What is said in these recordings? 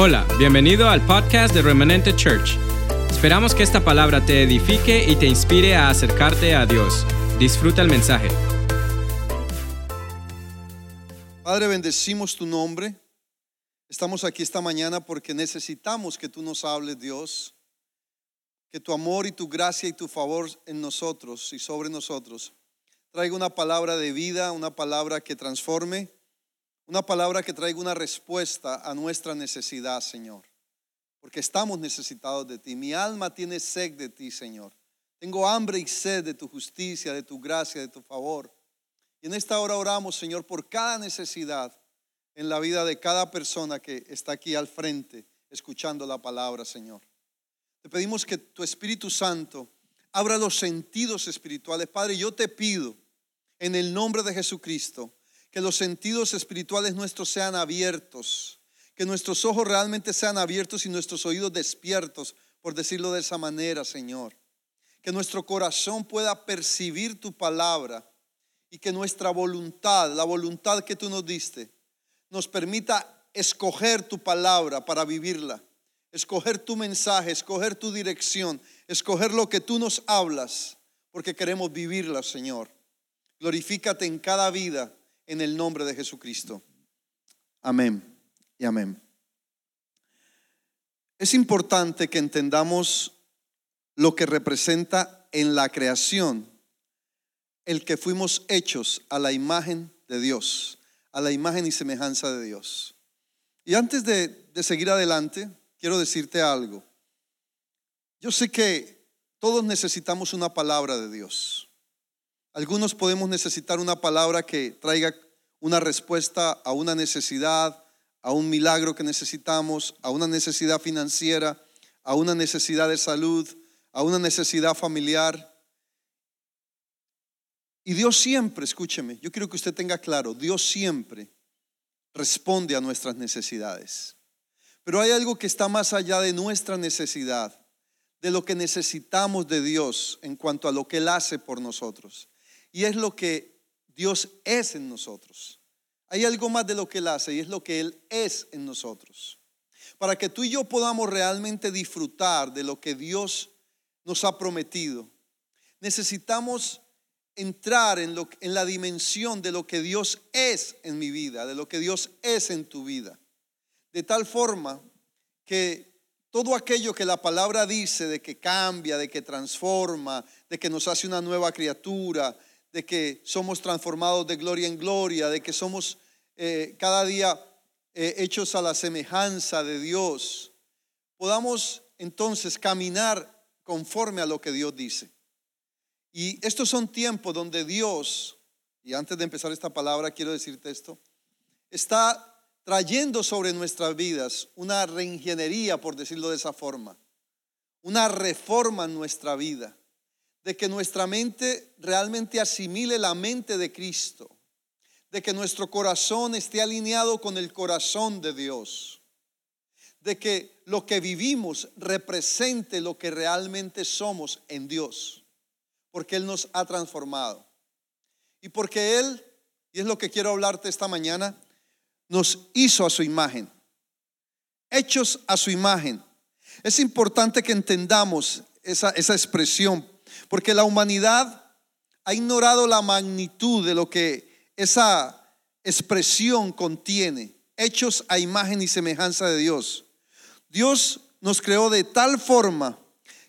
Hola, bienvenido al podcast de Remanente Church. Esperamos que esta palabra te edifique y te inspire a acercarte a Dios. Disfruta el mensaje. Padre, bendecimos tu nombre. Estamos aquí esta mañana porque necesitamos que tú nos hables, Dios. Que tu amor y tu gracia y tu favor en nosotros y sobre nosotros traiga una palabra de vida, una palabra que transforme una palabra que traiga una respuesta a nuestra necesidad, Señor. Porque estamos necesitados de ti. Mi alma tiene sed de ti, Señor. Tengo hambre y sed de tu justicia, de tu gracia, de tu favor. Y en esta hora oramos, Señor, por cada necesidad en la vida de cada persona que está aquí al frente escuchando la palabra, Señor. Te pedimos que tu Espíritu Santo abra los sentidos espirituales. Padre, yo te pido en el nombre de Jesucristo que los sentidos espirituales nuestros sean abiertos, que nuestros ojos realmente sean abiertos y nuestros oídos despiertos, por decirlo de esa manera, Señor. Que nuestro corazón pueda percibir tu palabra y que nuestra voluntad, la voluntad que tú nos diste, nos permita escoger tu palabra para vivirla, escoger tu mensaje, escoger tu dirección, escoger lo que tú nos hablas, porque queremos vivirla, Señor. Glorifícate en cada vida en el nombre de Jesucristo. Amén y amén. Es importante que entendamos lo que representa en la creación el que fuimos hechos a la imagen de Dios, a la imagen y semejanza de Dios. Y antes de, de seguir adelante, quiero decirte algo. Yo sé que todos necesitamos una palabra de Dios. Algunos podemos necesitar una palabra que traiga una respuesta a una necesidad, a un milagro que necesitamos, a una necesidad financiera, a una necesidad de salud, a una necesidad familiar. Y Dios siempre, escúcheme, yo quiero que usted tenga claro, Dios siempre responde a nuestras necesidades. Pero hay algo que está más allá de nuestra necesidad, de lo que necesitamos de Dios en cuanto a lo que Él hace por nosotros y es lo que Dios es en nosotros. Hay algo más de lo que Él hace y es lo que Él es en nosotros. Para que tú y yo podamos realmente disfrutar de lo que Dios nos ha prometido, necesitamos entrar en, lo, en la dimensión de lo que Dios es en mi vida, de lo que Dios es en tu vida. De tal forma que todo aquello que la palabra dice de que cambia, de que transforma, de que nos hace una nueva criatura, de que somos transformados de gloria en gloria, de que somos eh, cada día eh, hechos a la semejanza de Dios, podamos entonces caminar conforme a lo que Dios dice. Y estos son tiempos donde Dios, y antes de empezar esta palabra quiero decirte esto, está trayendo sobre nuestras vidas una reingeniería, por decirlo de esa forma, una reforma en nuestra vida de que nuestra mente realmente asimile la mente de Cristo, de que nuestro corazón esté alineado con el corazón de Dios, de que lo que vivimos represente lo que realmente somos en Dios, porque Él nos ha transformado. Y porque Él, y es lo que quiero hablarte esta mañana, nos hizo a su imagen, hechos a su imagen. Es importante que entendamos esa, esa expresión porque la humanidad ha ignorado la magnitud de lo que esa expresión contiene, hechos a imagen y semejanza de Dios. Dios nos creó de tal forma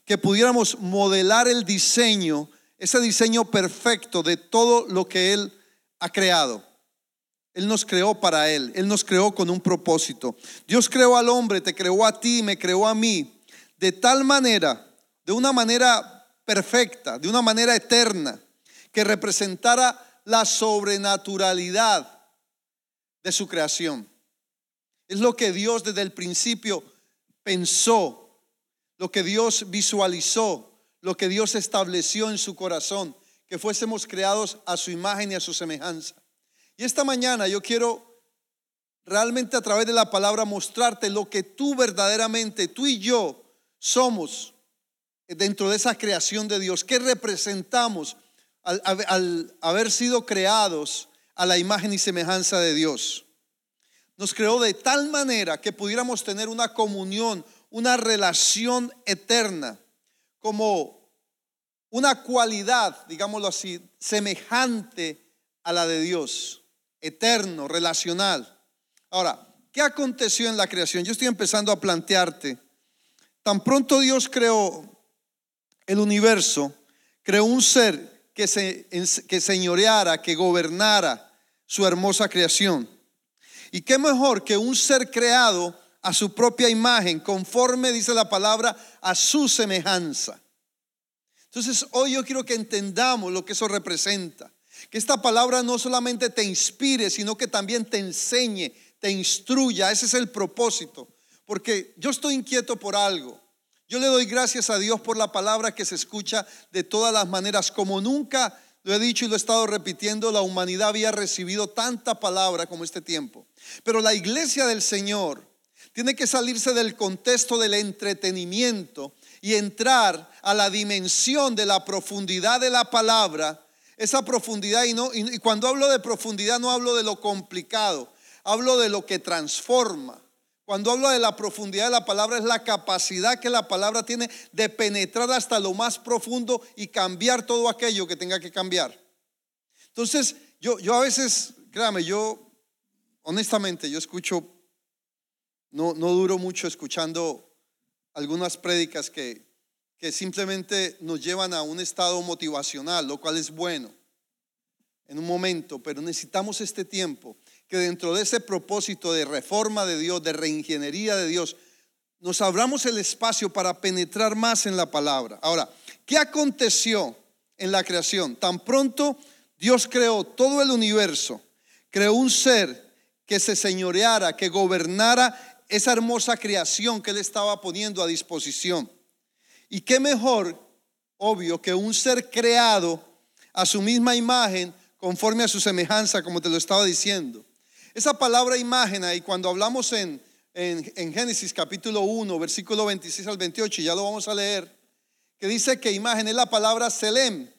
que pudiéramos modelar el diseño, ese diseño perfecto de todo lo que Él ha creado. Él nos creó para Él, Él nos creó con un propósito. Dios creó al hombre, te creó a ti, me creó a mí, de tal manera, de una manera perfecta, de una manera eterna, que representara la sobrenaturalidad de su creación. Es lo que Dios desde el principio pensó, lo que Dios visualizó, lo que Dios estableció en su corazón, que fuésemos creados a su imagen y a su semejanza. Y esta mañana yo quiero realmente a través de la palabra mostrarte lo que tú verdaderamente, tú y yo somos dentro de esa creación de Dios? ¿Qué representamos al, haber sido creados a la imagen y semejanza de Dios? nos creó de tal manera que pudiéramos tener una comunión, una relación eterna, como una cualidad, digámoslo así, semejante a la de Dios, eterno, relacional. Ahora, ¿qué aconteció en la creación? Yo estoy empezando a plantearte, tan pronto Dios creó el universo, creó un ser que, se, que señoreara, que gobernara su hermosa creación. Y qué mejor que un ser creado a su propia imagen, conforme, dice la palabra, a su semejanza. Entonces, hoy yo quiero que entendamos lo que eso representa. Que esta palabra no solamente te inspire, sino que también te enseñe, te instruya. Ese es el propósito. Porque yo estoy inquieto por algo. Yo le doy gracias a Dios por la palabra que se escucha de todas las maneras. Como nunca lo he dicho y lo he estado repitiendo, la humanidad había recibido tanta palabra como este tiempo. Pero la iglesia del Señor tiene que salirse del contexto del entretenimiento y entrar a la dimensión de la profundidad de la palabra esa profundidad y, no, y cuando hablo de profundidad no hablo de lo complicado, hablo de lo que transforma. Cuando hablo de la profundidad de la palabra es la capacidad que la palabra tiene de penetrar hasta lo más profundo y cambiar todo aquello que tenga que cambiar. Entonces, yo, yo a veces, créame, yo honestamente, yo escucho, no, no duro mucho escuchando algunas prédicas que, que simplemente nos llevan a un estado motivacional, lo cual es bueno en un momento, pero necesitamos este tiempo que dentro de ese propósito de reforma de Dios, de reingeniería de Dios, nos abramos el espacio para penetrar más en la palabra. Ahora, ¿qué aconteció en la creación? Tan pronto Dios creó todo el universo, creó un ser que se señoreara, que gobernara esa hermosa creación que Él estaba poniendo a disposición. Y qué mejor, obvio, que un ser creado a su misma imagen, conforme a su semejanza, como te lo estaba diciendo. Esa palabra imagen ahí, cuando hablamos en, en, Génesis capítulo 1, versículo 26 al 28, ya lo vamos a leer, que dice que imagen es la palabra selem,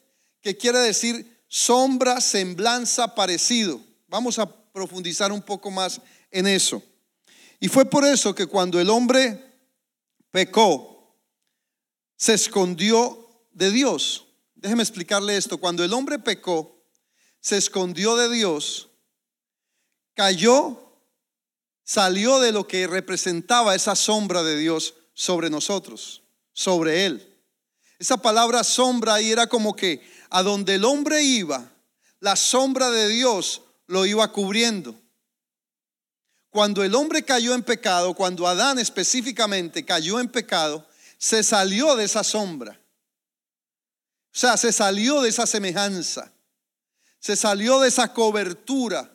que quiere decir sombra, semblanza, parecido. Vamos a profundizar un poco más en eso. Y fue por eso que cuando el hombre pecó, se escondió de Dios. Déjeme explicarle esto. Cuando el hombre pecó, se escondió de Dios, cayó, salió de lo que representaba esa sombra de Dios sobre nosotros, sobre él. Esa palabra sombra ahí era como que a donde el hombre iba, la sombra de Dios lo iba cubriendo. Cuando el hombre cayó en pecado, cuando Adán específicamente cayó en pecado, se salió de esa sombra. O sea, se salió de esa semejanza. Se salió de esa cobertura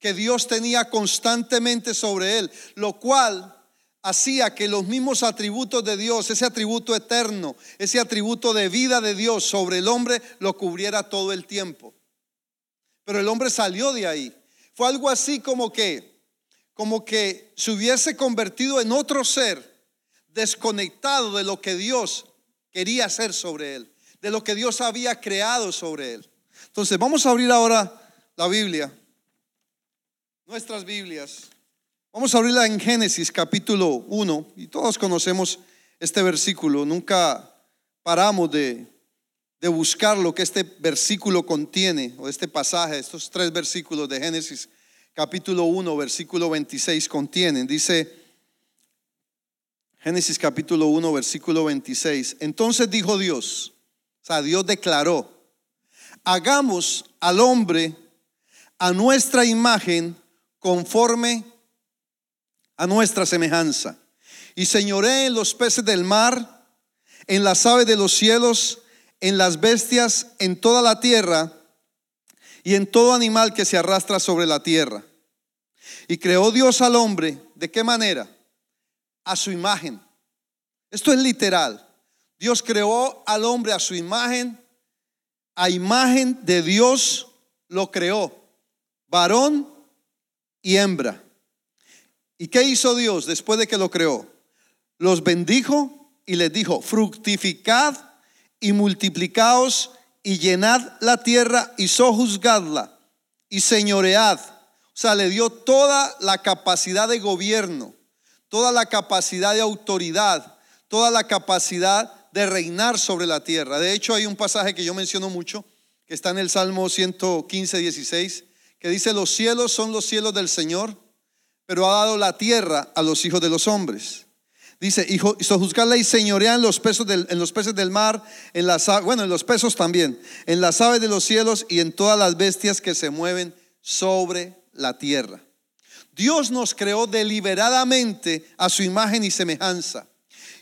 que Dios tenía constantemente sobre él, lo cual hacía que los mismos atributos de Dios, ese atributo eterno, ese atributo de vida de Dios sobre el hombre, lo cubriera todo el tiempo. Pero el hombre salió de ahí. Fue algo así como que, como que se hubiese convertido en otro ser desconectado de lo que Dios quería hacer sobre él, de lo que Dios había creado sobre él. Entonces, vamos a abrir ahora la Biblia, nuestras Biblias. Vamos a abrirla en Génesis capítulo 1 y todos conocemos este versículo. Nunca paramos de, de buscar lo que este versículo contiene, o este pasaje, estos tres versículos de Génesis capítulo 1, versículo 26 contienen. Dice, Génesis capítulo 1, versículo 26. Entonces dijo Dios, o sea, Dios declaró, hagamos al hombre a nuestra imagen conforme a nuestra semejanza. Y señoré en los peces del mar, en las aves de los cielos, en las bestias, en toda la tierra y en todo animal que se arrastra sobre la tierra. Y creó Dios al hombre, ¿de qué manera? a su imagen. Esto es literal. Dios creó al hombre a su imagen, a imagen de Dios lo creó, varón y hembra. ¿Y qué hizo Dios después de que lo creó? Los bendijo y les dijo, fructificad y multiplicaos y llenad la tierra y sojuzgadla y señoread. O sea, le dio toda la capacidad de gobierno, toda la capacidad de autoridad, toda la capacidad de reinar sobre la tierra. De hecho, hay un pasaje que yo menciono mucho, que está en el Salmo 115, 16, que dice, los cielos son los cielos del Señor, pero ha dado la tierra a los hijos de los hombres. Dice, y sojuzgarla y señorean los peces del, en los peces del mar, en las, bueno, en los peces también, en las aves de los cielos y en todas las bestias que se mueven sobre la tierra. Dios nos creó deliberadamente a su imagen y semejanza.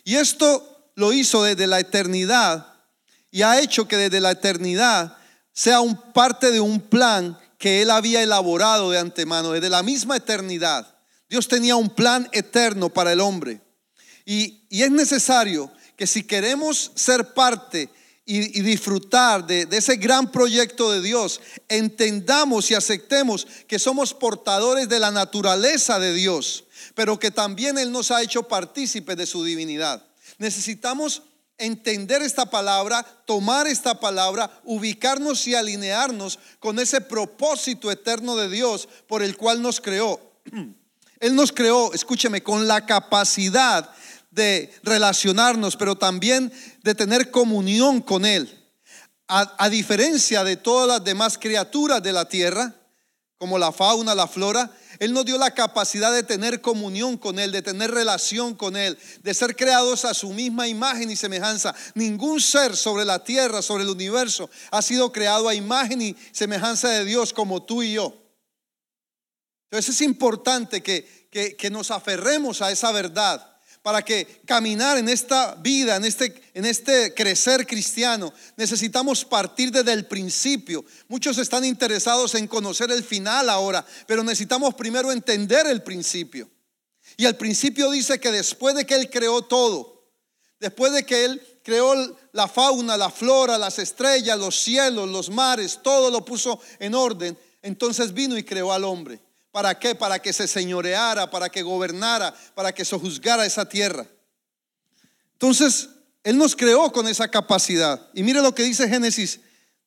Y esto lo hizo desde la eternidad y ha hecho que desde la eternidad sea un parte de un plan que Él había elaborado de antemano, desde la misma eternidad. Dios tenía un plan eterno para el hombre. Y, es necesario que si queremos ser parte y, disfrutar de, de, ese gran proyecto de Dios, entendamos y aceptemos que somos portadores de la naturaleza de Dios, pero que también Él nos ha hecho partícipes de su divinidad. Necesitamos entender esta palabra, tomar esta palabra, ubicarnos y alinearnos con ese propósito eterno de Dios por el cual nos creó. Él nos creó, escúcheme, con la capacidad de relacionarnos, pero también de tener comunión con Él. A, diferencia de todas las demás criaturas de la tierra, como la fauna, la flora, Él nos dio la capacidad de tener comunión con Él, de tener relación con Él, de ser creados a su misma imagen y semejanza. Ningún ser sobre la tierra, sobre el universo, ha sido creado a imagen y semejanza de Dios como tú y yo. Entonces es importante que, que nos aferremos a esa verdad para que caminar en esta vida, en este, en este crecer cristiano, necesitamos partir desde el principio. Muchos están interesados en conocer el final ahora, pero necesitamos primero entender el principio. Y el principio dice que después de que Él creó todo, después de que Él creó la fauna, la flora, las estrellas, los cielos, los mares, todo lo puso en orden, entonces vino y creó al hombre. ¿Para qué? Para que se señoreara, para que gobernara, para que sojuzgara esa tierra. Entonces, Él nos creó con esa capacidad. Y mire lo que dice Génesis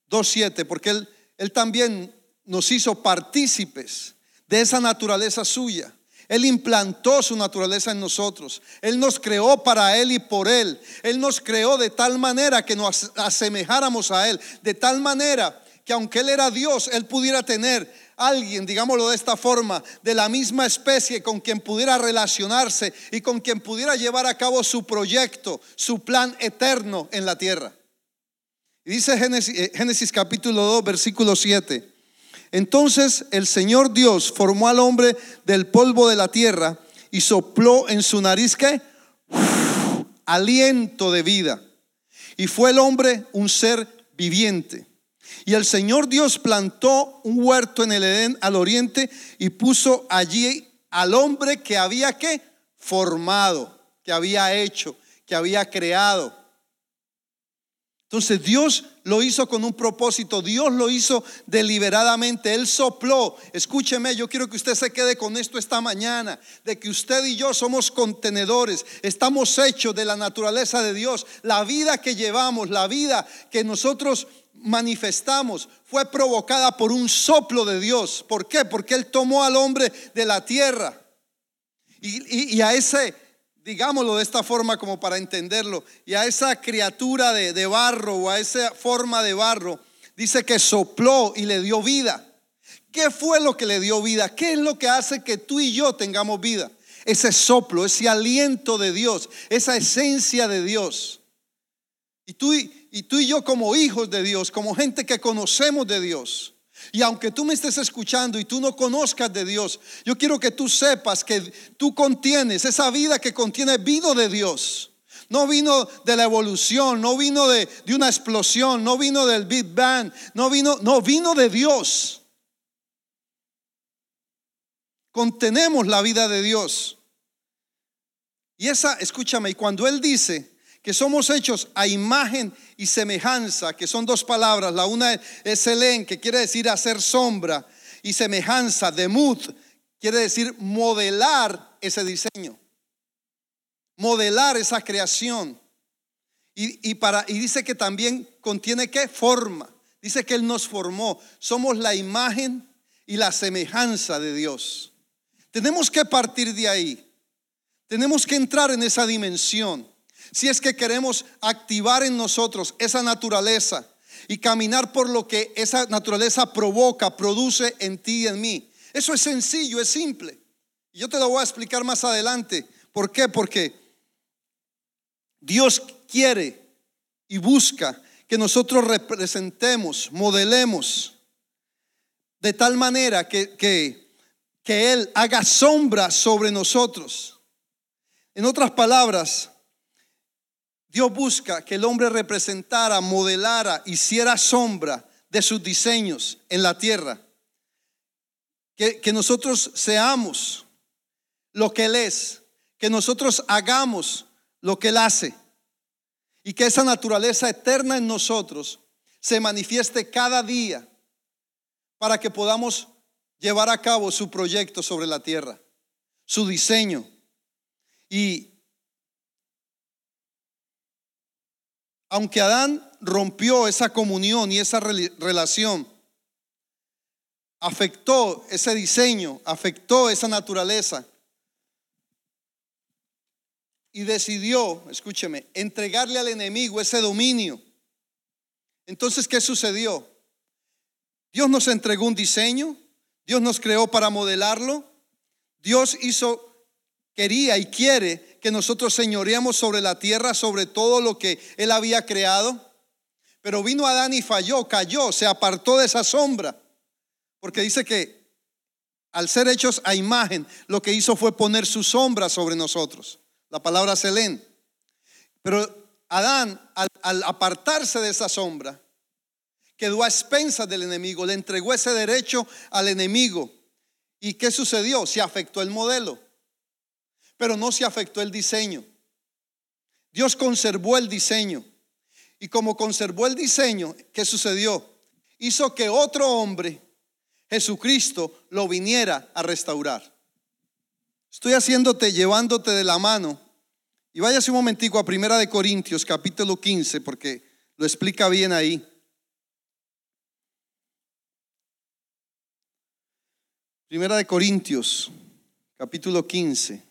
2.7, porque él, él también nos hizo partícipes de esa naturaleza suya. Él implantó su naturaleza en nosotros. Él nos creó para Él y por Él. Él nos creó de tal manera que nos asemejáramos a Él. De tal manera que aunque Él era Dios, Él pudiera tener alguien, digámoslo de esta forma, de la misma especie con quien pudiera relacionarse y con quien pudiera llevar a cabo su proyecto, su plan eterno en la tierra. Y dice Génesis, eh, capítulo 2, versículo 7. Entonces el Señor Dios formó al hombre del polvo de la tierra y sopló en su nariz que aliento de vida. Y fue el hombre un ser viviente. Y el Señor Dios plantó un huerto en el Edén al oriente y puso allí al hombre que había que formado, que había hecho, que había creado. Entonces Dios lo hizo con un propósito, Dios lo hizo deliberadamente, Él sopló. Escúcheme, yo quiero que usted se quede con esto esta mañana, de que usted y yo somos contenedores, estamos hechos de la naturaleza de Dios. La vida que llevamos, la vida que nosotros manifestamos fue provocada por un soplo de Dios. ¿Por qué? Porque Él tomó al hombre de la tierra y, a ese, digámoslo de esta forma como para entenderlo, y a esa criatura de, de barro o a esa forma de barro, dice que sopló y le dio vida. ¿Qué fue lo que le dio vida? ¿Qué es lo que hace que tú y yo tengamos vida? Ese soplo, ese aliento de Dios, esa esencia de Dios. Y tú, y tú y yo como hijos de Dios, como gente que conocemos de Dios. Y aunque tú me estés escuchando y tú no conozcas de Dios, yo quiero que tú sepas que tú contienes, esa vida que contiene vino de Dios. No vino de la evolución, no vino de, de una explosión, no vino del Big Bang, no vino, no vino de Dios. Contenemos la vida de Dios. Y esa, escúchame, y cuando Él dice que somos hechos a imagen y semejanza, que son dos palabras. La una es Elén, que quiere decir hacer sombra, y semejanza, de mut, quiere decir modelar ese diseño, modelar esa creación. Y, para, y dice que también contiene qué forma. Dice que Él nos formó. Somos la imagen y la semejanza de Dios. Tenemos que partir de ahí. Tenemos que entrar en esa dimensión. Si es que queremos activar en nosotros esa naturaleza y caminar por lo que esa naturaleza provoca, produce en ti y en mí. Eso es sencillo, es simple. Yo te lo voy a explicar más adelante. ¿Por qué? Porque Dios quiere y busca que nosotros representemos, modelemos de tal manera que, que, que Él haga sombra sobre nosotros. En otras palabras, Dios busca que el hombre representara, modelara, hiciera sombra de sus diseños en la tierra. Que, que, nosotros seamos lo que Él es, que nosotros hagamos lo que Él hace y que esa naturaleza eterna en nosotros se manifieste cada día para que podamos llevar a cabo su proyecto sobre la tierra, su diseño. Y aunque Adán rompió esa comunión y esa relación, afectó ese diseño, afectó esa naturaleza y decidió, escúcheme, entregarle al enemigo ese dominio. Entonces, ¿qué sucedió? Dios nos entregó un diseño, Dios nos creó para modelarlo, Dios hizo, quería y quiere que nosotros señoreamos sobre la tierra, sobre todo lo que Él había creado. Pero vino Adán y falló, cayó, se apartó de esa sombra. Porque dice que al ser hechos a imagen, lo que hizo fue poner su sombra sobre nosotros. La palabra Selén. Pero Adán, al, al apartarse de esa sombra, quedó a expensas del enemigo, le entregó ese derecho al enemigo. ¿Y qué sucedió? Se afectó el modelo, pero no se afectó el diseño. Dios conservó el diseño. Y como conservó el diseño, ¿qué sucedió? Hizo que otro hombre, Jesucristo, lo viniera a restaurar. Estoy haciéndote, llevándote de la mano. Y váyase un momentico a Primera de Corintios, capítulo 15, porque lo explica bien ahí. Primera de Corintios, capítulo 15.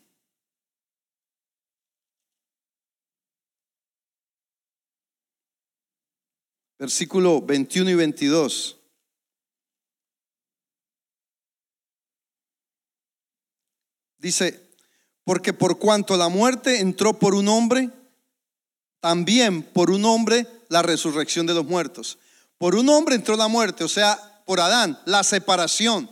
Versículo 21 y 22. Dice, porque por cuanto la muerte entró por un hombre, también por un hombre la resurrección de los muertos. Por un hombre entró la muerte, o sea, por Adán, la separación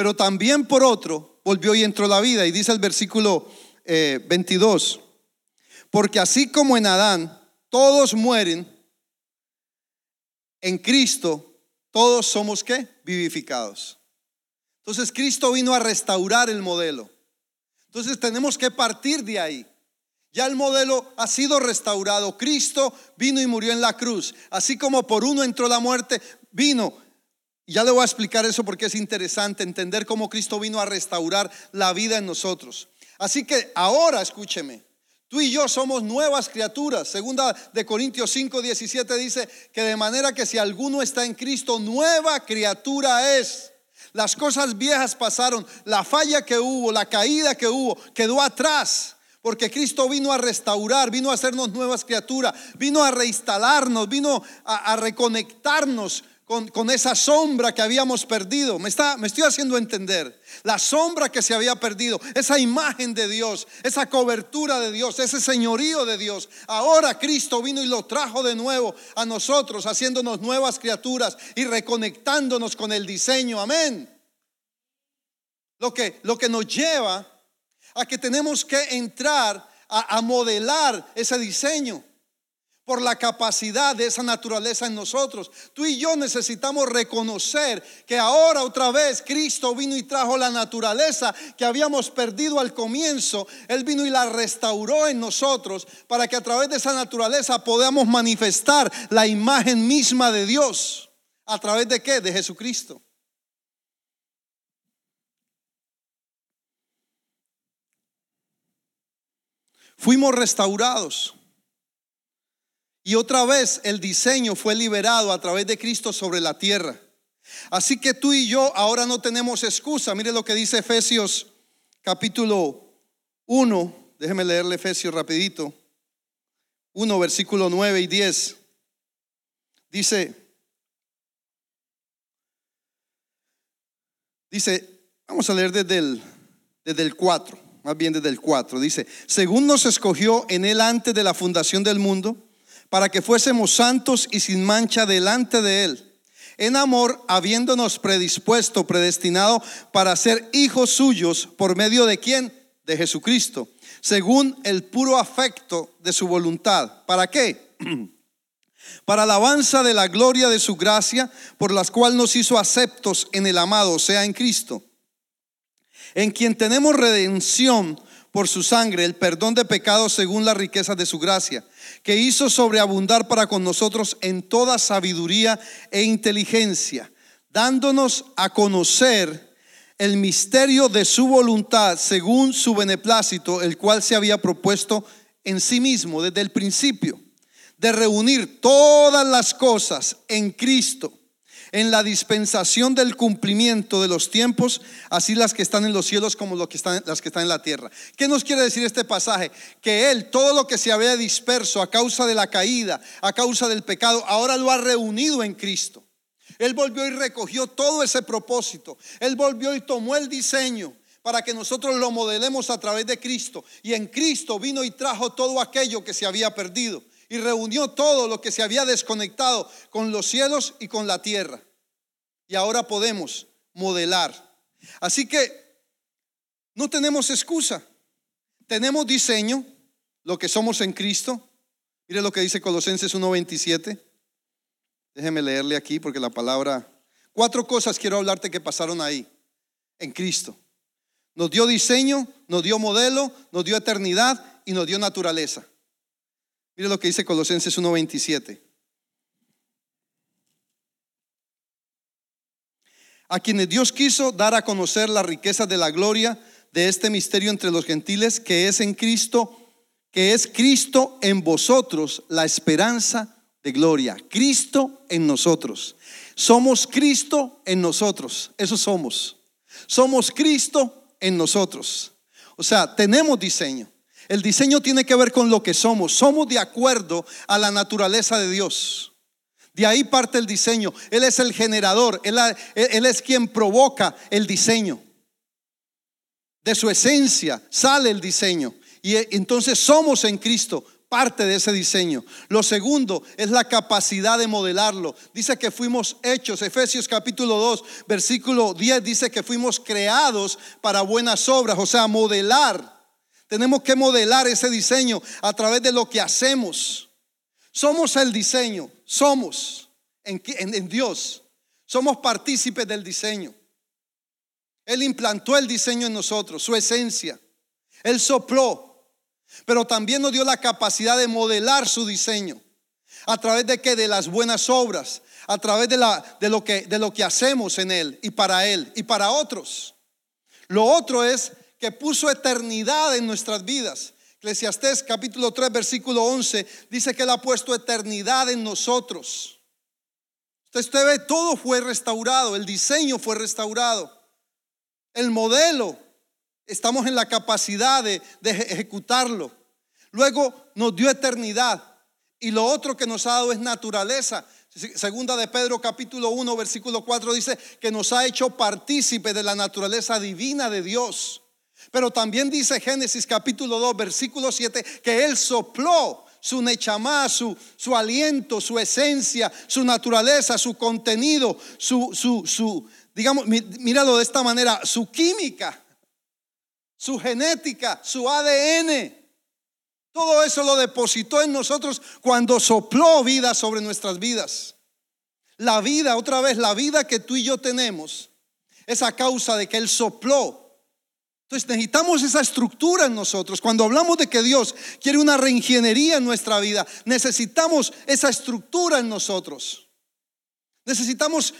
pero también por otro volvió y entró la vida. Y dice el versículo 22, eh, porque así como en Adán todos mueren, en Cristo todos somos qué? Vivificados. Entonces Cristo vino a restaurar el modelo. Entonces tenemos que partir de ahí. Ya el modelo ha sido restaurado. Cristo vino y murió en la cruz. Así como por uno entró la muerte, vino ya le voy a explicar eso porque es interesante entender cómo Cristo vino a restaurar la vida en nosotros. Así que ahora escúcheme, tú y yo somos nuevas criaturas. Segunda de Corintios 5, 17 dice que de manera que si alguno está en Cristo, nueva criatura es. Las cosas viejas pasaron, la falla que hubo, la caída que hubo, quedó atrás. Porque Cristo vino a restaurar, vino a hacernos nuevas criaturas, vino a reinstalarnos, vino a, a reconectarnos con, esa sombra que habíamos perdido. Me, está, me estoy haciendo entender. La sombra que se había perdido, esa imagen de Dios, esa cobertura de Dios, ese señorío de Dios. Ahora Cristo vino y lo trajo de nuevo a nosotros, haciéndonos nuevas criaturas y reconectándonos con el diseño. Amén. Lo que, lo que nos lleva a que tenemos que entrar a modelar ese diseño por la capacidad de esa naturaleza en nosotros. Tú y yo necesitamos reconocer que ahora otra vez Cristo vino y trajo la naturaleza que habíamos perdido al comienzo. Él vino y la restauró en nosotros para que a través de esa naturaleza podamos manifestar la imagen misma de Dios. ¿A través de qué? De Jesucristo. Fuimos restaurados. Y otra vez el diseño fue liberado a través de Cristo sobre la tierra. Así que tú y yo ahora no tenemos excusa. Mire lo que dice Efesios capítulo 1. Déjeme leerle Efesios rapidito. 1, versículo 9 y 10. Dice, dice, vamos a leer desde el, desde el 4, más bien desde el 4. Dice, según nos escogió en él antes de la fundación del mundo, para que fuésemos santos y sin mancha delante de él en amor, habiéndonos predispuesto, predestinado para ser hijos suyos, por medio de quién? De Jesucristo, según el puro afecto de su voluntad. ¿Para qué? para alabanza de la gloria de su gracia, por las cual nos hizo aceptos en el amado, sea, en Cristo, en quien tenemos redención por su sangre, el perdón de pecados según la riqueza de su gracia que hizo sobreabundar para con nosotros en toda sabiduría e inteligencia, dándonos a conocer el misterio de su voluntad según su beneplácito, el cual se había propuesto en sí mismo desde el principio, de reunir todas las cosas en Cristo en la dispensación del cumplimiento de los tiempos, así las que están en los cielos como las que están en la tierra. ¿Qué nos quiere decir este pasaje? Que Él, todo lo que se había disperso a causa de la caída, a causa del pecado, ahora lo ha reunido en Cristo. Él volvió y recogió todo ese propósito. Él volvió y tomó el diseño para que nosotros lo modelemos a través de Cristo. Y en Cristo vino y trajo todo aquello que se había perdido y reunió todo lo que se había desconectado con los cielos y con la tierra. Y ahora podemos modelar. Así que no tenemos excusa. Tenemos diseño, lo que somos en Cristo. Mire lo que dice Colosenses 1:27. Déjeme leerle aquí porque la palabra... Cuatro cosas quiero hablarte que pasaron ahí, en Cristo. Nos dio diseño, nos dio modelo, nos dio eternidad y nos dio naturaleza. Mire lo que dice Colosenses 1:27. A quienes Dios quiso dar a conocer la riqueza de la gloria de este misterio entre los gentiles, que es en Cristo, que es Cristo en vosotros, la esperanza de gloria. Cristo en nosotros. Somos Cristo en nosotros. Eso somos. Somos Cristo en nosotros. O sea, tenemos diseño. El diseño tiene que ver con lo que somos. Somos de acuerdo a la naturaleza de Dios. De ahí parte el diseño. Él es el generador. Él, es quien provoca el diseño. De su esencia sale el diseño. Y entonces somos en Cristo parte de ese diseño. Lo segundo es la capacidad de modelarlo. Dice que fuimos hechos, Efesios capítulo 2, versículo 10 dice que fuimos creados para buenas obras, o sea, modelar tenemos que modelar ese diseño a través de lo que hacemos. Somos el diseño, somos en, Dios. Somos partícipes del diseño. Él implantó el diseño en nosotros, su esencia. Él sopló, pero también nos dio la capacidad de modelar su diseño. ¿A través de qué? De las buenas obras, a través de, la, de, lo que, de lo que hacemos en Él y para Él y para otros. Lo otro es que puso eternidad en nuestras vidas. Eclesiastés capítulo 3 versículo 11 dice que Él ha puesto eternidad en nosotros. Entonces usted ve, todo fue restaurado, el diseño fue restaurado, el modelo, estamos en la capacidad de, de ejecutarlo. Luego nos dio eternidad y lo otro que nos ha dado es naturaleza. Segunda de Pedro capítulo 1 versículo 4 dice que nos ha hecho partícipe de la naturaleza divina de Dios. Pero también dice Génesis capítulo 2, versículo 7, que Él sopló su nechamá, su, su aliento, su esencia, su naturaleza, su contenido, su, su, su, digamos, míralo de esta manera, su química, su genética, su ADN. Todo eso lo depositó en nosotros cuando sopló vida sobre nuestras vidas. La vida, otra vez, la vida que tú y yo tenemos es a causa de que Él sopló entonces necesitamos esa estructura en nosotros. Cuando hablamos de que Dios quiere una reingeniería en nuestra vida, necesitamos esa estructura en nosotros. Necesitamos,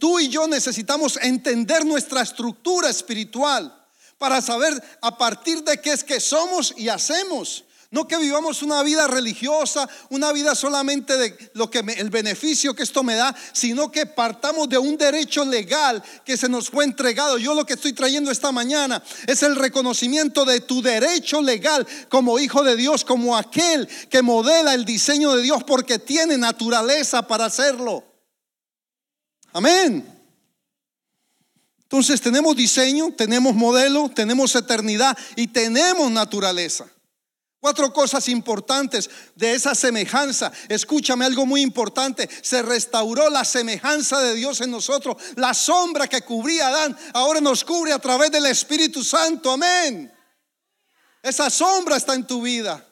tú y yo necesitamos entender nuestra estructura espiritual para saber a partir de qué es que somos y hacemos. No que vivamos una vida religiosa, una vida solamente de lo que el beneficio que esto me da, sino que partamos de un derecho legal que se nos fue entregado. Yo lo que estoy trayendo esta mañana es el reconocimiento de tu derecho legal como hijo de Dios, como aquel que modela el diseño de Dios porque tiene naturaleza para hacerlo. Amén. Entonces tenemos diseño, tenemos modelo, tenemos eternidad y tenemos naturaleza. Cuatro cosas importantes de esa semejanza. Escúchame algo muy importante. Se restauró la semejanza de Dios en nosotros. La sombra que cubría a Adán ahora nos cubre a través del Espíritu Santo. Amén. Esa sombra está en tu vida.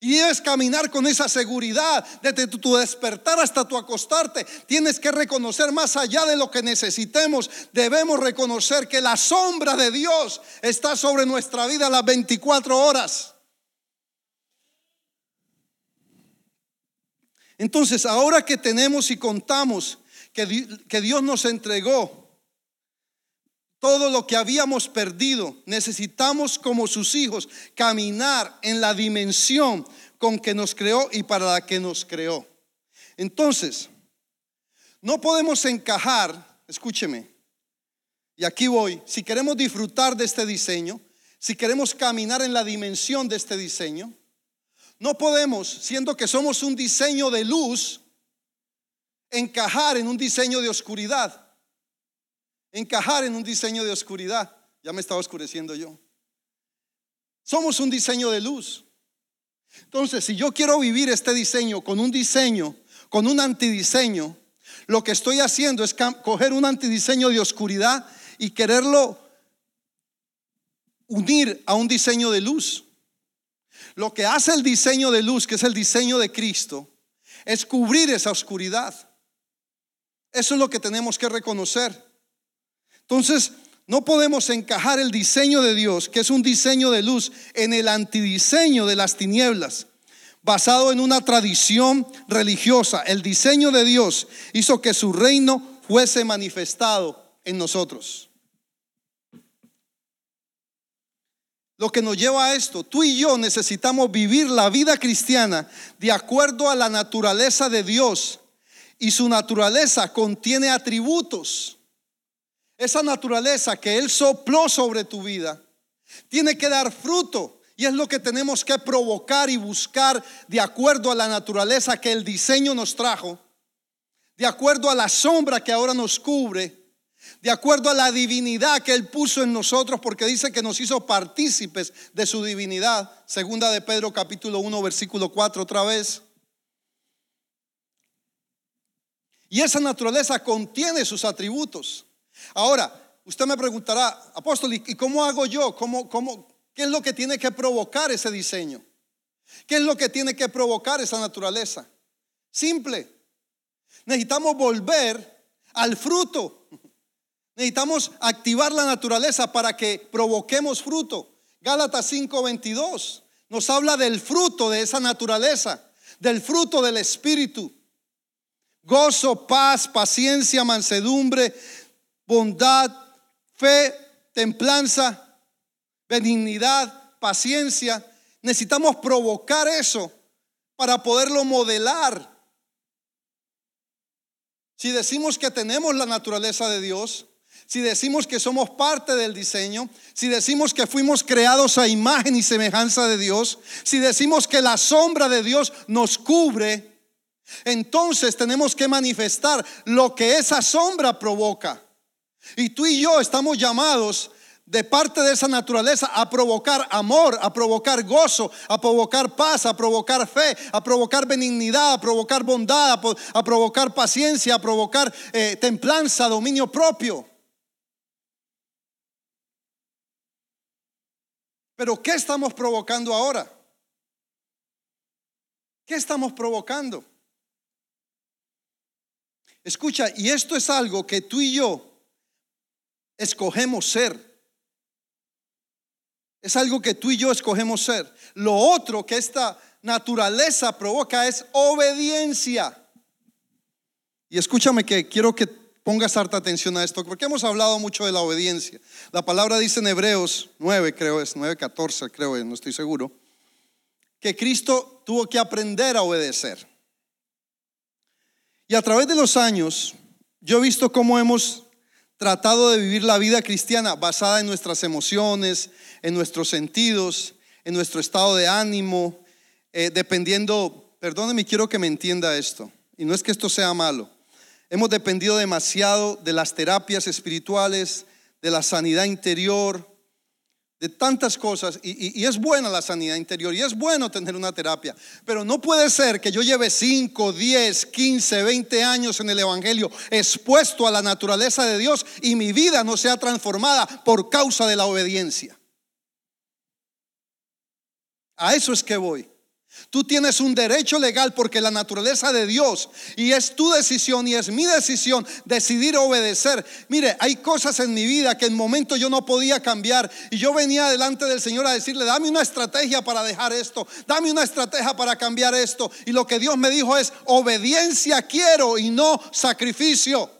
Y debes caminar con esa seguridad desde tu despertar hasta tu acostarte. Tienes que reconocer más allá de lo que necesitemos. Debemos reconocer que la sombra de Dios está sobre nuestra vida las 24 horas. Entonces, ahora que tenemos y contamos que, Dios nos entregó todo lo que habíamos perdido, necesitamos como sus hijos caminar en la dimensión con que nos creó y para la que nos creó. Entonces, no podemos encajar, escúcheme, y aquí voy, si queremos disfrutar de este diseño, si queremos caminar en la dimensión de este diseño, no podemos, siendo que somos un diseño de luz, encajar en un diseño de oscuridad. Encajar en un diseño de oscuridad. Ya me estaba oscureciendo yo. Somos un diseño de luz. Entonces, si yo quiero vivir este diseño con un diseño, con un antidiseño, lo que estoy haciendo es coger un antidiseño de oscuridad y quererlo unir a un diseño de luz. Lo que hace el diseño de luz, que es el diseño de Cristo, es cubrir esa oscuridad. Eso es lo que tenemos que reconocer. Entonces, no podemos encajar el diseño de Dios, que es un diseño de luz, en el antidiseño de las tinieblas, basado en una tradición religiosa. El diseño de Dios hizo que su reino fuese manifestado en nosotros. Lo que nos lleva a esto, tú y yo necesitamos vivir la vida cristiana de acuerdo a la naturaleza de Dios. Y su naturaleza contiene atributos. Esa naturaleza que Él sopló sobre tu vida tiene que dar fruto. Y es lo que tenemos que provocar y buscar de acuerdo a la naturaleza que el diseño nos trajo, de acuerdo a la sombra que ahora nos cubre de acuerdo a la divinidad que Él puso en nosotros, porque dice que nos hizo partícipes de su divinidad. Segunda de Pedro capítulo 1, versículo 4 otra vez. Y esa naturaleza contiene sus atributos. Ahora, usted me preguntará, apóstol, ¿y cómo hago yo? ¿Cómo, cómo, ¿Qué es lo que tiene que provocar ese diseño? ¿Qué es lo que tiene que provocar esa naturaleza? Simple. Necesitamos volver al fruto Necesitamos activar la naturaleza para que provoquemos fruto. Gálatas 5:22 nos habla del fruto de esa naturaleza, del fruto del Espíritu. Gozo, paz, paciencia, mansedumbre, bondad, fe, templanza, benignidad, paciencia. Necesitamos provocar eso para poderlo modelar. Si decimos que tenemos la naturaleza de Dios, si decimos que somos parte del diseño, si decimos que fuimos creados a imagen y semejanza de Dios, si decimos que la sombra de Dios nos cubre, entonces tenemos que manifestar lo que esa sombra provoca. Y tú y yo estamos llamados de parte de esa naturaleza a provocar amor, a provocar gozo, a provocar paz, a provocar fe, a provocar benignidad, a provocar bondad, a, provocar paciencia, a provocar eh, templanza, dominio propio. Pero ¿qué estamos provocando ahora? ¿Qué estamos provocando? Escucha, y esto es algo que tú y yo escogemos ser. Es algo que tú y yo escogemos ser. Lo otro que esta naturaleza provoca es obediencia. Y escúchame que quiero que Pongas harta atención a esto, porque hemos hablado mucho de la obediencia. La palabra dice en Hebreos 9, creo es 9, 14, creo, no estoy seguro. que Cristo tuvo que aprender a obedecer. Y a través de los años, yo he visto cómo hemos tratado de vivir la vida cristiana basada en nuestras emociones, en nuestros sentidos, en nuestro estado de ánimo, eh, dependiendo, perdóneme, quiero que me entienda esto, y no es que esto sea malo, hemos dependido demasiado de las terapias espirituales, de la sanidad interior, de tantas cosas, y, es buena la sanidad interior, y es bueno tener una terapia, pero no puede ser que yo lleve 5, 10, 15, 20 años en el Evangelio expuesto a la naturaleza de Dios y mi vida no sea transformada por causa de la obediencia. A eso es que voy. Tú tienes un derecho legal porque la naturaleza de Dios y es tu decisión y es mi decisión decidir obedecer. Mire, hay cosas en mi vida que en momento yo no podía cambiar y yo venía delante del Señor a decirle, dame una estrategia para dejar esto, dame una estrategia para cambiar esto. Y lo que Dios me dijo es, obediencia quiero y no sacrificio.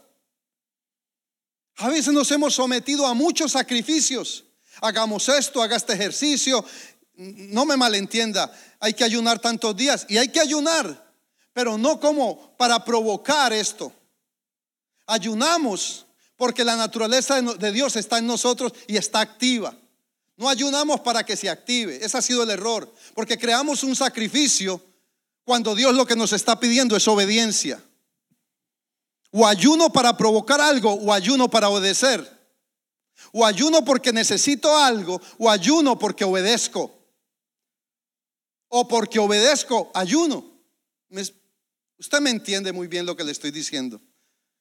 A veces nos hemos sometido a muchos sacrificios. Hagamos esto, haga este ejercicio, no me malentienda, hay que ayunar tantos días y hay que ayunar, pero no como para provocar esto. Ayunamos porque la naturaleza de Dios está en nosotros y está activa. No ayunamos para que se active. Ese ha sido el error, porque creamos un sacrificio cuando Dios lo que nos está pidiendo es obediencia. O ayuno para provocar algo o ayuno para obedecer. O ayuno porque necesito algo o ayuno porque obedezco o porque obedezco, ayuno. Usted me entiende muy bien lo que le estoy diciendo.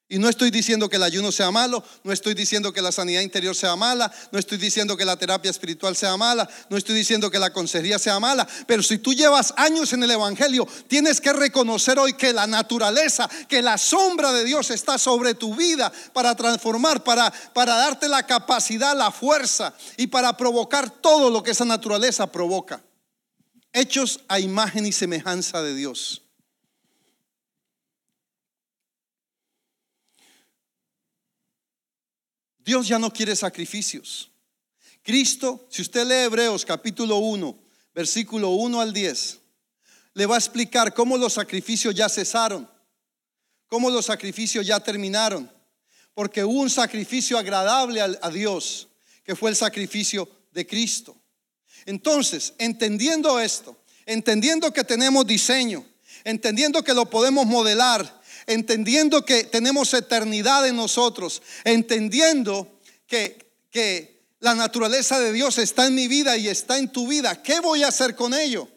Y no estoy diciendo que el ayuno sea malo, no estoy diciendo que la sanidad interior sea mala, no estoy diciendo que la terapia espiritual sea mala, no estoy diciendo que la consejería sea mala, pero si tú llevas años en el Evangelio, tienes que reconocer hoy que la naturaleza, que la sombra de Dios está sobre tu vida para transformar, para, para darte la capacidad, la fuerza y para provocar todo lo que esa naturaleza provoca hechos a imagen y semejanza de Dios. Dios ya no quiere sacrificios. Cristo, si usted lee Hebreos capítulo 1, versículo 1 al 10, le va a explicar cómo los sacrificios ya cesaron, cómo los sacrificios ya terminaron, porque hubo un sacrificio agradable a Dios, que fue el sacrificio de Cristo. Entonces, entendiendo esto, entendiendo que tenemos diseño, entendiendo que lo podemos modelar, entendiendo que tenemos eternidad en nosotros, entendiendo que, que la naturaleza de Dios está en mi vida y está en tu vida, ¿qué voy a hacer con ello?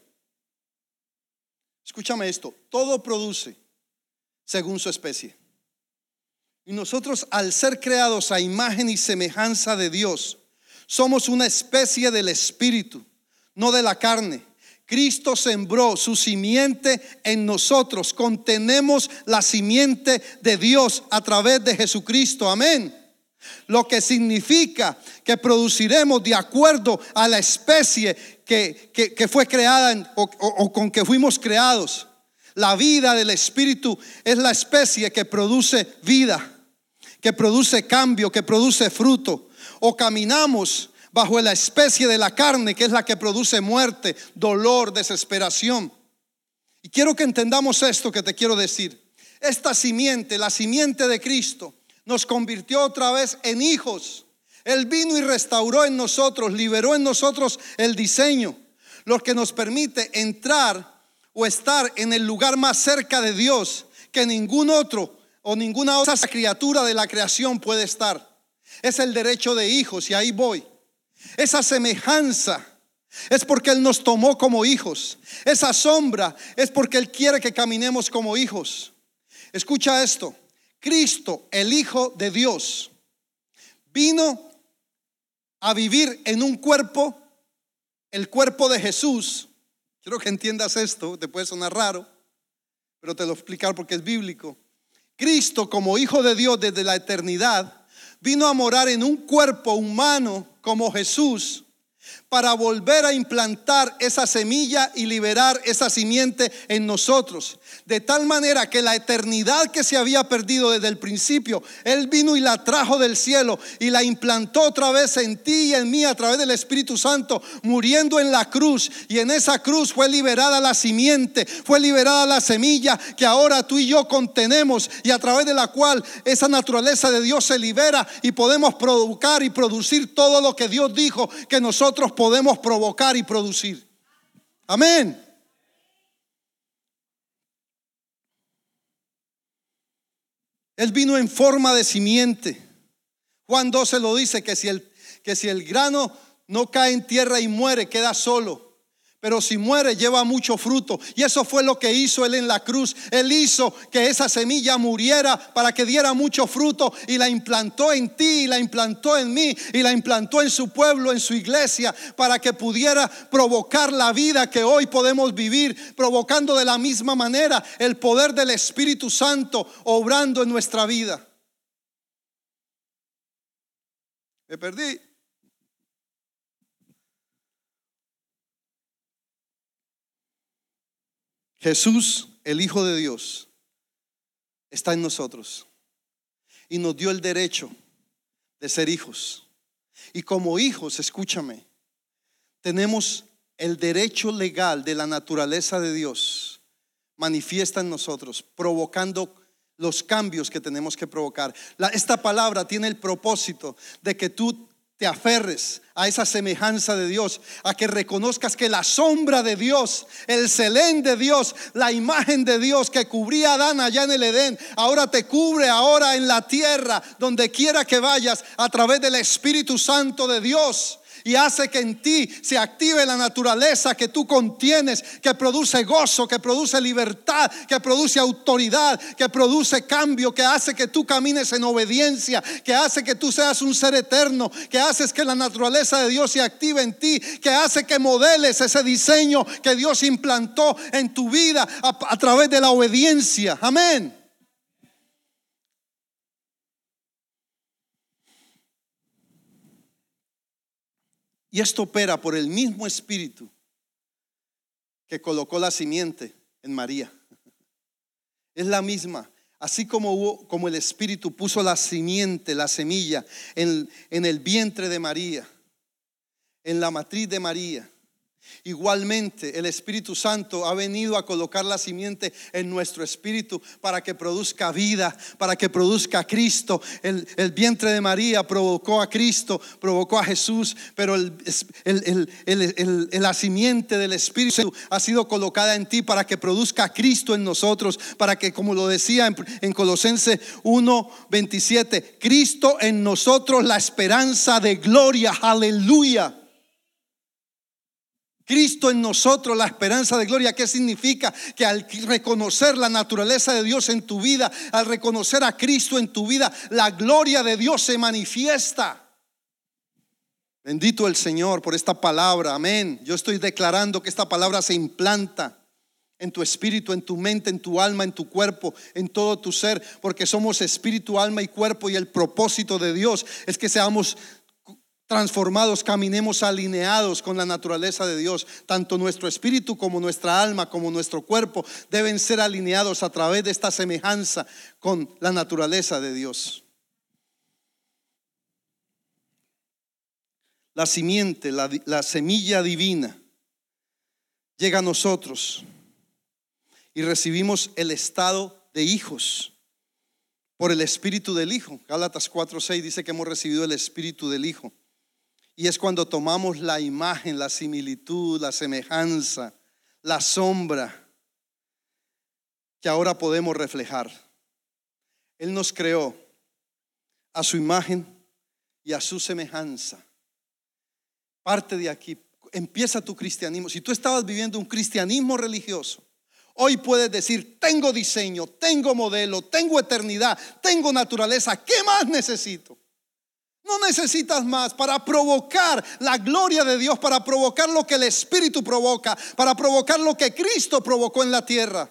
Escúchame esto, todo produce según su especie. Y nosotros al ser creados a imagen y semejanza de Dios, somos una especie del espíritu, no de la carne. Cristo sembró su simiente en nosotros. Contenemos la simiente de Dios a través de Jesucristo. Amén. Lo que significa que produciremos de acuerdo a la especie que, fue creada o con que fuimos creados. La vida del Espíritu es la especie que produce vida, que produce cambio, que produce fruto o caminamos bajo la especie de la carne, que es la que produce muerte, dolor, desesperación. Y quiero que entendamos esto que te quiero decir. Esta simiente, la simiente de Cristo, nos convirtió otra vez en hijos. Él vino y restauró en nosotros, liberó en nosotros el diseño, lo que nos permite entrar o estar en el lugar más cerca de Dios que ningún otro o ninguna otra criatura de la creación puede estar. Es el derecho de hijos y ahí voy. Esa semejanza es porque Él nos tomó como hijos. Esa sombra es porque Él quiere que caminemos como hijos. Escucha esto. Cristo, el Hijo de Dios, vino a vivir en un cuerpo, el cuerpo de Jesús. Quiero que entiendas esto, te puede sonar raro, pero te lo voy explicar porque es bíblico. Cristo como Hijo de Dios desde la eternidad vino a morar en un cuerpo humano como Jesús para volver a implantar esa semilla y liberar esa simiente en nosotros. De tal manera que la eternidad que se había perdido desde el principio, Él vino y la trajo del cielo y la implantó otra vez en ti y en mí a través del Espíritu Santo, muriendo en la cruz. Y en esa cruz fue liberada la simiente, fue liberada la semilla que ahora tú y yo contenemos y a través de la cual esa naturaleza de Dios se libera y podemos provocar y producir todo lo que Dios dijo que nosotros podemos provocar y producir. Amén. Él vino en forma de simiente. Juan 12 lo dice que si el, que si el grano no cae en tierra y muere, queda solo pero si muere lleva mucho fruto. Y eso fue lo que hizo Él en la cruz. Él hizo que esa semilla muriera para que diera mucho fruto y la implantó en ti, y la implantó en mí, y la implantó en su pueblo, en su iglesia, para que pudiera provocar la vida que hoy podemos vivir, provocando de la misma manera el poder del Espíritu Santo obrando en nuestra vida. Me perdí. Jesús, el Hijo de Dios, está en nosotros y nos dio el derecho de ser hijos. Y como hijos, escúchame, tenemos el derecho legal de la naturaleza de Dios manifiesta en nosotros, provocando los cambios que tenemos que provocar. esta palabra tiene el propósito de que tú te aferres a esa semejanza de Dios, a que reconozcas que la sombra de Dios, el selén de Dios, la imagen de Dios que cubría a Adán allá en el Edén, ahora te cubre ahora en la tierra, donde quiera que vayas, a través del Espíritu Santo de Dios y hace que en ti se active la naturaleza que tú contienes, que produce gozo, que produce libertad, que produce autoridad, que produce cambio, que hace que tú camines en obediencia, que hace que tú seas un ser eterno, que haces que la naturaleza de Dios se active en ti, que hace que modeles ese diseño que Dios implantó en tu vida a, a través de la obediencia. Amén. Y esto opera por el mismo espíritu que colocó la simiente en María. Es la misma. Así como, como el espíritu puso la simiente, la semilla en, en el vientre de María, en la matriz de María. Igualmente, el Espíritu Santo ha venido a colocar la simiente en nuestro espíritu para que produzca vida, para que produzca Cristo. El, vientre de María provocó a Cristo, provocó a Jesús, pero el, la simiente del Espíritu ha sido colocada en ti para que produzca Cristo en nosotros, para que, como lo decía en, en Colosense 1, 27, Cristo en nosotros la esperanza de gloria, aleluya. Cristo en nosotros, la esperanza de gloria. ¿Qué significa? Que al reconocer la naturaleza de Dios en tu vida, al reconocer a Cristo en tu vida, la gloria de Dios se manifiesta. Bendito el Señor por esta palabra. Amén. Yo estoy declarando que esta palabra se implanta en tu espíritu, en tu mente, en tu alma, en tu cuerpo, en todo tu ser, porque somos espíritu, alma y cuerpo y el propósito de Dios es que seamos transformados, caminemos alineados con la naturaleza de Dios. Tanto nuestro espíritu como nuestra alma, como nuestro cuerpo, deben ser alineados a través de esta semejanza con la naturaleza de Dios. La simiente, la, la semilla divina, llega a nosotros y recibimos el estado de hijos por el espíritu del Hijo. Gálatas 4:6 dice que hemos recibido el espíritu del Hijo. Y es cuando tomamos la imagen, la similitud, la semejanza, la sombra que ahora podemos reflejar. Él nos creó a su imagen y a su semejanza. Parte de aquí, empieza tu cristianismo. Si tú estabas viviendo un cristianismo religioso, hoy puedes decir, tengo diseño, tengo modelo, tengo eternidad, tengo naturaleza, ¿qué más necesito? No necesitas más para provocar la gloria de Dios, para provocar lo que el Espíritu provoca, para provocar lo que Cristo provocó en la tierra.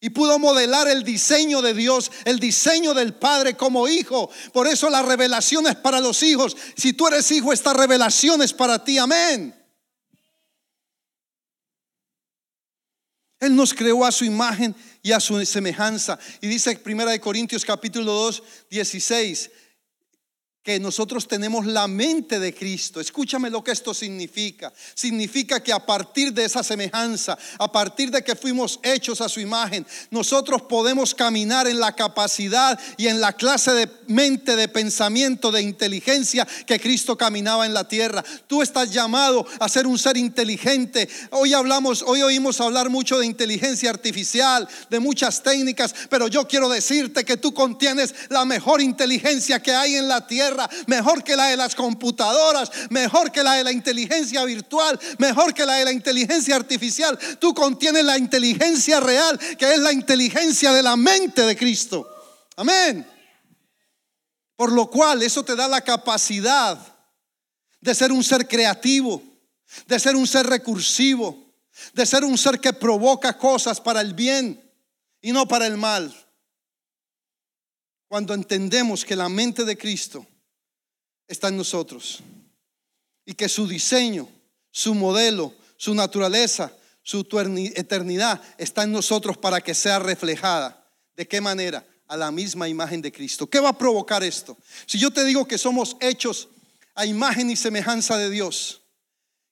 y pudo modelar el diseño de Dios, el diseño del Padre como hijo. Por eso la revelación es para los hijos. Si tú eres hijo, esta revelación es para ti. Amén. Él nos creó a su imagen y a su semejanza. Y dice Primera de Corintios capítulo 2, 16, que nosotros tenemos la mente de Cristo. Escúchame lo que esto significa. Significa que a partir de esa semejanza, a partir de que fuimos hechos a su imagen, nosotros podemos caminar en la capacidad y en la clase de mente, de pensamiento, de inteligencia que Cristo caminaba en la tierra. Tú estás llamado a ser un ser inteligente. Hoy hablamos, hoy oímos hablar mucho de inteligencia artificial, de muchas técnicas, pero yo quiero decirte que tú contienes la mejor inteligencia que hay en la tierra mejor que la de las computadoras, mejor que la de la inteligencia virtual, mejor que la de la inteligencia artificial. Tú contienes la inteligencia real, que es la inteligencia de la mente de Cristo. Amén. Por lo cual eso te da la capacidad de ser un ser creativo, de ser un ser recursivo, de ser un ser que provoca cosas para el bien y no para el mal. Cuando entendemos que la mente de Cristo está en nosotros. Y que su diseño, su modelo, su naturaleza, su eternidad está en nosotros para que sea reflejada. ¿De qué manera? A la misma imagen de Cristo. ¿Qué va a provocar esto? Si yo te digo que somos hechos a imagen y semejanza de Dios,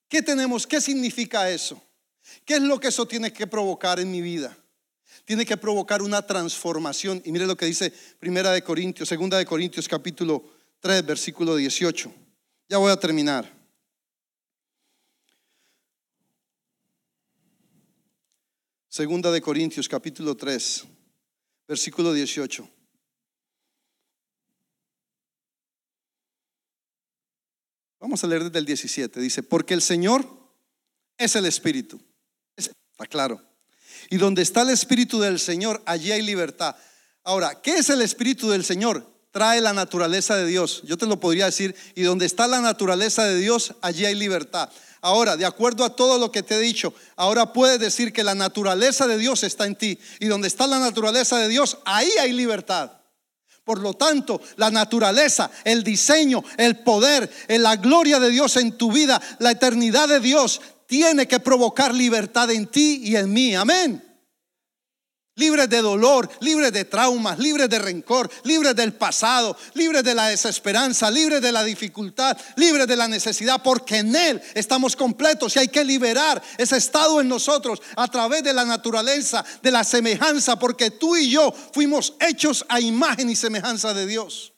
¿qué tenemos? ¿Qué significa eso? ¿Qué es lo que eso tiene que provocar en mi vida? Tiene que provocar una transformación. Y mire lo que dice Primera de Corintios, Segunda de Corintios capítulo 3, versículo 18. Ya voy a terminar. Segunda de Corintios, capítulo 3, versículo 18. Vamos a leer desde el 17. Dice, porque el Señor es el Espíritu. Está claro. Y donde está el Espíritu del Señor, allí hay libertad. Ahora, ¿qué es el Espíritu del Señor? Trae la naturaleza de Dios. Yo te lo podría decir, y donde está la naturaleza de Dios, allí hay libertad. Ahora, de acuerdo a todo lo que te he dicho, ahora puedes decir que la naturaleza de Dios está en ti. Y donde está la naturaleza de Dios, ahí hay libertad. Por lo tanto, la naturaleza, el diseño, el poder, la gloria de Dios en tu vida, la eternidad de Dios, tiene que provocar libertad en ti y en mí. Amén libres de dolor, libres de traumas, libres de rencor, libres del pasado, libres de la desesperanza, libres de la dificultad, libres de la necesidad, porque en Él estamos completos y hay que liberar ese estado en nosotros a través de la naturaleza, de la semejanza, porque tú y yo fuimos hechos a imagen y semejanza de Dios.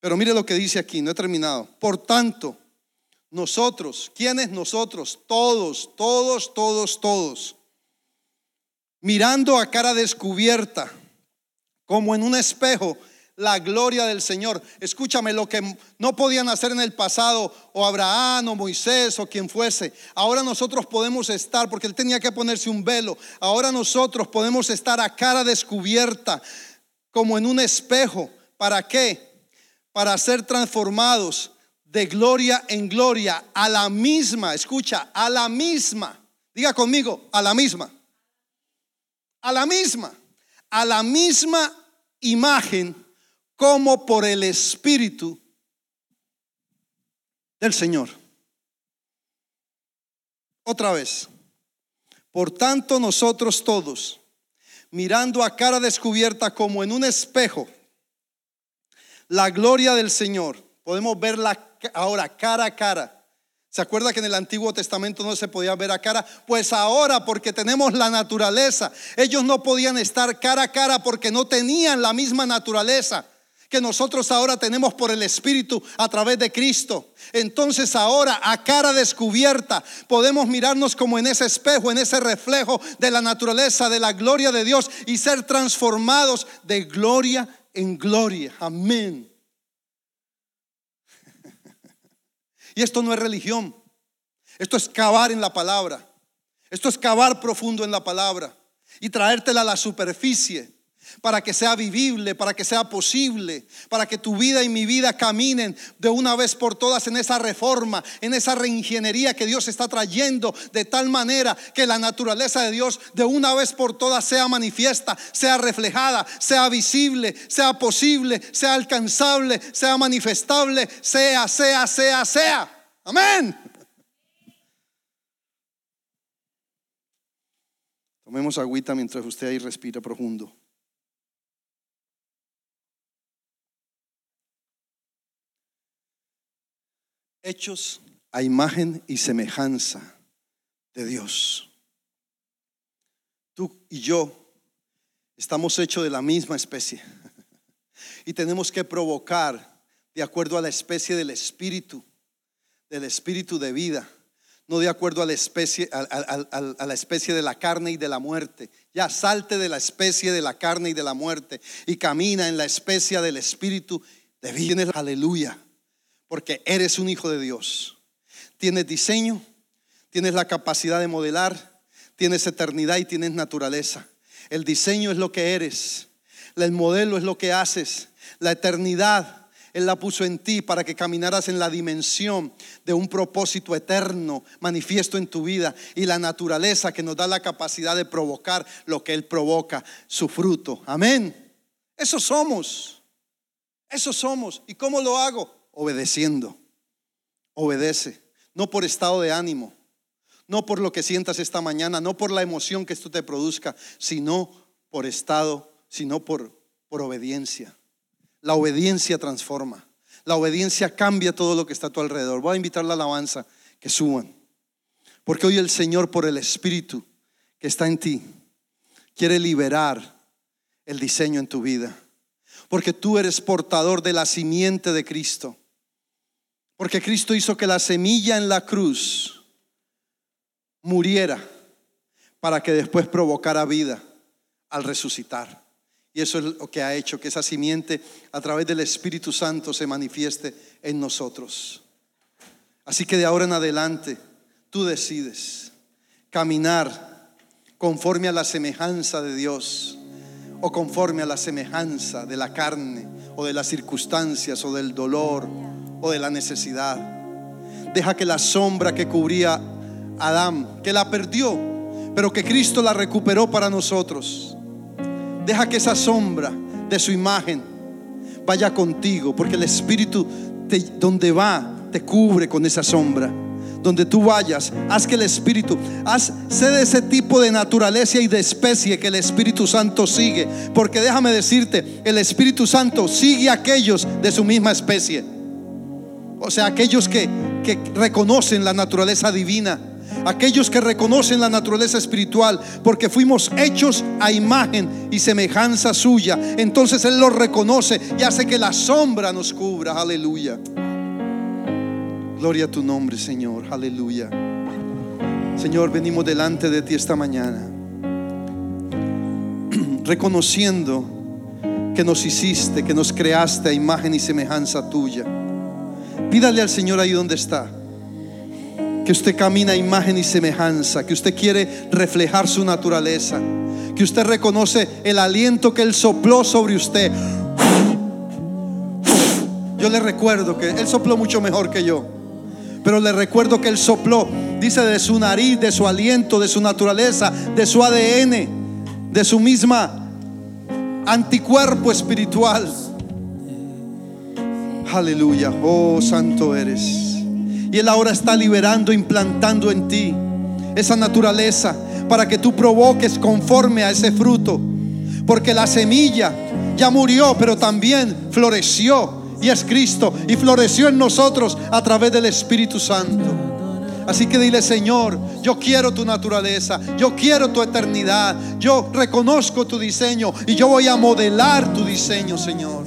Pero mire lo que dice aquí, no he terminado. Por tanto, nosotros, ¿quiénes nosotros? Todos, todos, todos, todos mirando a cara descubierta, como en un espejo, la gloria del Señor. Escúchame, lo que no podían hacer en el pasado, o Abraham, o Moisés, o quien fuese, ahora nosotros podemos estar, porque él tenía que ponerse un velo, ahora nosotros podemos estar a cara descubierta, como en un espejo. ¿Para qué? Para ser transformados de gloria en gloria, a la misma, escucha, a la misma, diga conmigo, a la misma a la misma, a la misma imagen como por el Espíritu del Señor. Otra vez. Por tanto, nosotros todos, mirando a cara descubierta como en un espejo, la gloria del Señor, podemos verla ahora cara a cara ¿Se acuerda que en el Antiguo Testamento no se podía ver a cara? Pues ahora, porque tenemos la naturaleza, ellos no podían estar cara a cara porque no tenían la misma naturaleza que nosotros ahora tenemos por el Espíritu a través de Cristo. Entonces ahora a cara descubierta podemos mirarnos como en ese espejo, en ese reflejo de la naturaleza, de la gloria de Dios y ser transformados de gloria en gloria. Amén. Y esto no es religión. Esto es cavar en la palabra. Esto es cavar profundo en la palabra y traértela a la superficie. Para que sea vivible, para que sea posible, para que tu vida y mi vida caminen de una vez por todas en esa reforma, en esa reingeniería que Dios está trayendo, de tal manera que la naturaleza de Dios de una vez por todas sea manifiesta, sea reflejada, sea visible, sea posible, sea alcanzable, sea manifestable, sea, sea, sea, sea. Amén. Tomemos agüita mientras usted ahí respira profundo. Hechos a imagen y semejanza de Dios. Tú y yo estamos hechos de la misma especie y tenemos que provocar de acuerdo a la especie del espíritu, del espíritu de vida, no de acuerdo a la especie, a, la especie de la carne y de la muerte. Ya salte de la especie de la carne y de la muerte y camina en la especie del espíritu de vida. Aleluya porque eres un hijo de Dios. Tienes diseño, tienes la capacidad de modelar, tienes eternidad y tienes naturaleza. El diseño es lo que eres, el modelo es lo que haces, la eternidad Él la puso en ti para que caminaras en la dimensión de un propósito eterno manifiesto en tu vida y la naturaleza que nos da la capacidad de provocar lo que Él provoca, su fruto. Amén. Eso somos. Eso somos. ¿Y cómo lo hago? Obedeciendo. Obedece, no por estado de ánimo, no por lo que sientas esta mañana, no por la emoción que esto te produzca, sino por estado, sino por, por obediencia. La obediencia transforma. La obediencia cambia todo lo que está a tu alrededor. Voy a invitar la alabanza que suban. Porque hoy el Señor, por el Espíritu que está en ti, quiere liberar el diseño en tu vida. Porque tú eres portador de la simiente de Cristo. Porque Cristo hizo que la semilla en la cruz muriera para que después provocara vida al resucitar. Y eso es lo que ha hecho que esa simiente a través del Espíritu Santo se manifieste en nosotros. Así que de ahora en adelante tú decides caminar conforme a la semejanza de Dios o conforme a la semejanza de la carne o de las circunstancias o del dolor o de la necesidad. Deja que la sombra que cubría Adán, que la perdió, pero que Cristo la recuperó para nosotros. Deja que esa sombra de su imagen vaya contigo, porque el Espíritu donde va te cubre con esa sombra. Donde tú vayas, haz que el Espíritu, haz, sé de ese tipo de naturaleza y de especie que el Espíritu Santo sigue. Porque déjame decirte, el Espíritu Santo sigue a aquellos de su misma especie. O sea, aquellos que, que reconocen la naturaleza divina aquellos que reconocen la naturaleza espiritual, porque fuimos hechos a imagen y semejanza suya. Entonces Él lo reconoce y hace que la sombra nos cubra. Aleluya. Gloria a tu nombre, Señor. Aleluya. Señor, venimos delante de ti esta mañana, reconociendo que nos hiciste, que nos creaste a imagen y semejanza tuya. Pídale al Señor ahí donde está. Que usted camina imagen y semejanza, que usted quiere reflejar su naturaleza, que usted reconoce el aliento que Él sopló sobre usted. Yo le recuerdo que Él sopló mucho mejor que yo, pero le recuerdo que Él sopló, dice de su nariz, de su aliento, de su naturaleza, de su ADN, de su misma anticuerpo espiritual Aleluya, oh santo eres. Y Él ahora está liberando, implantando en ti esa naturaleza para que tú provoques conforme a ese fruto. Porque la semilla ya murió, pero también floreció y es Cristo y floreció en nosotros a través del Espíritu Santo. Así que dile, Señor, yo quiero tu naturaleza, yo quiero tu eternidad, yo reconozco tu diseño y yo voy a modelar tu diseño, Señor.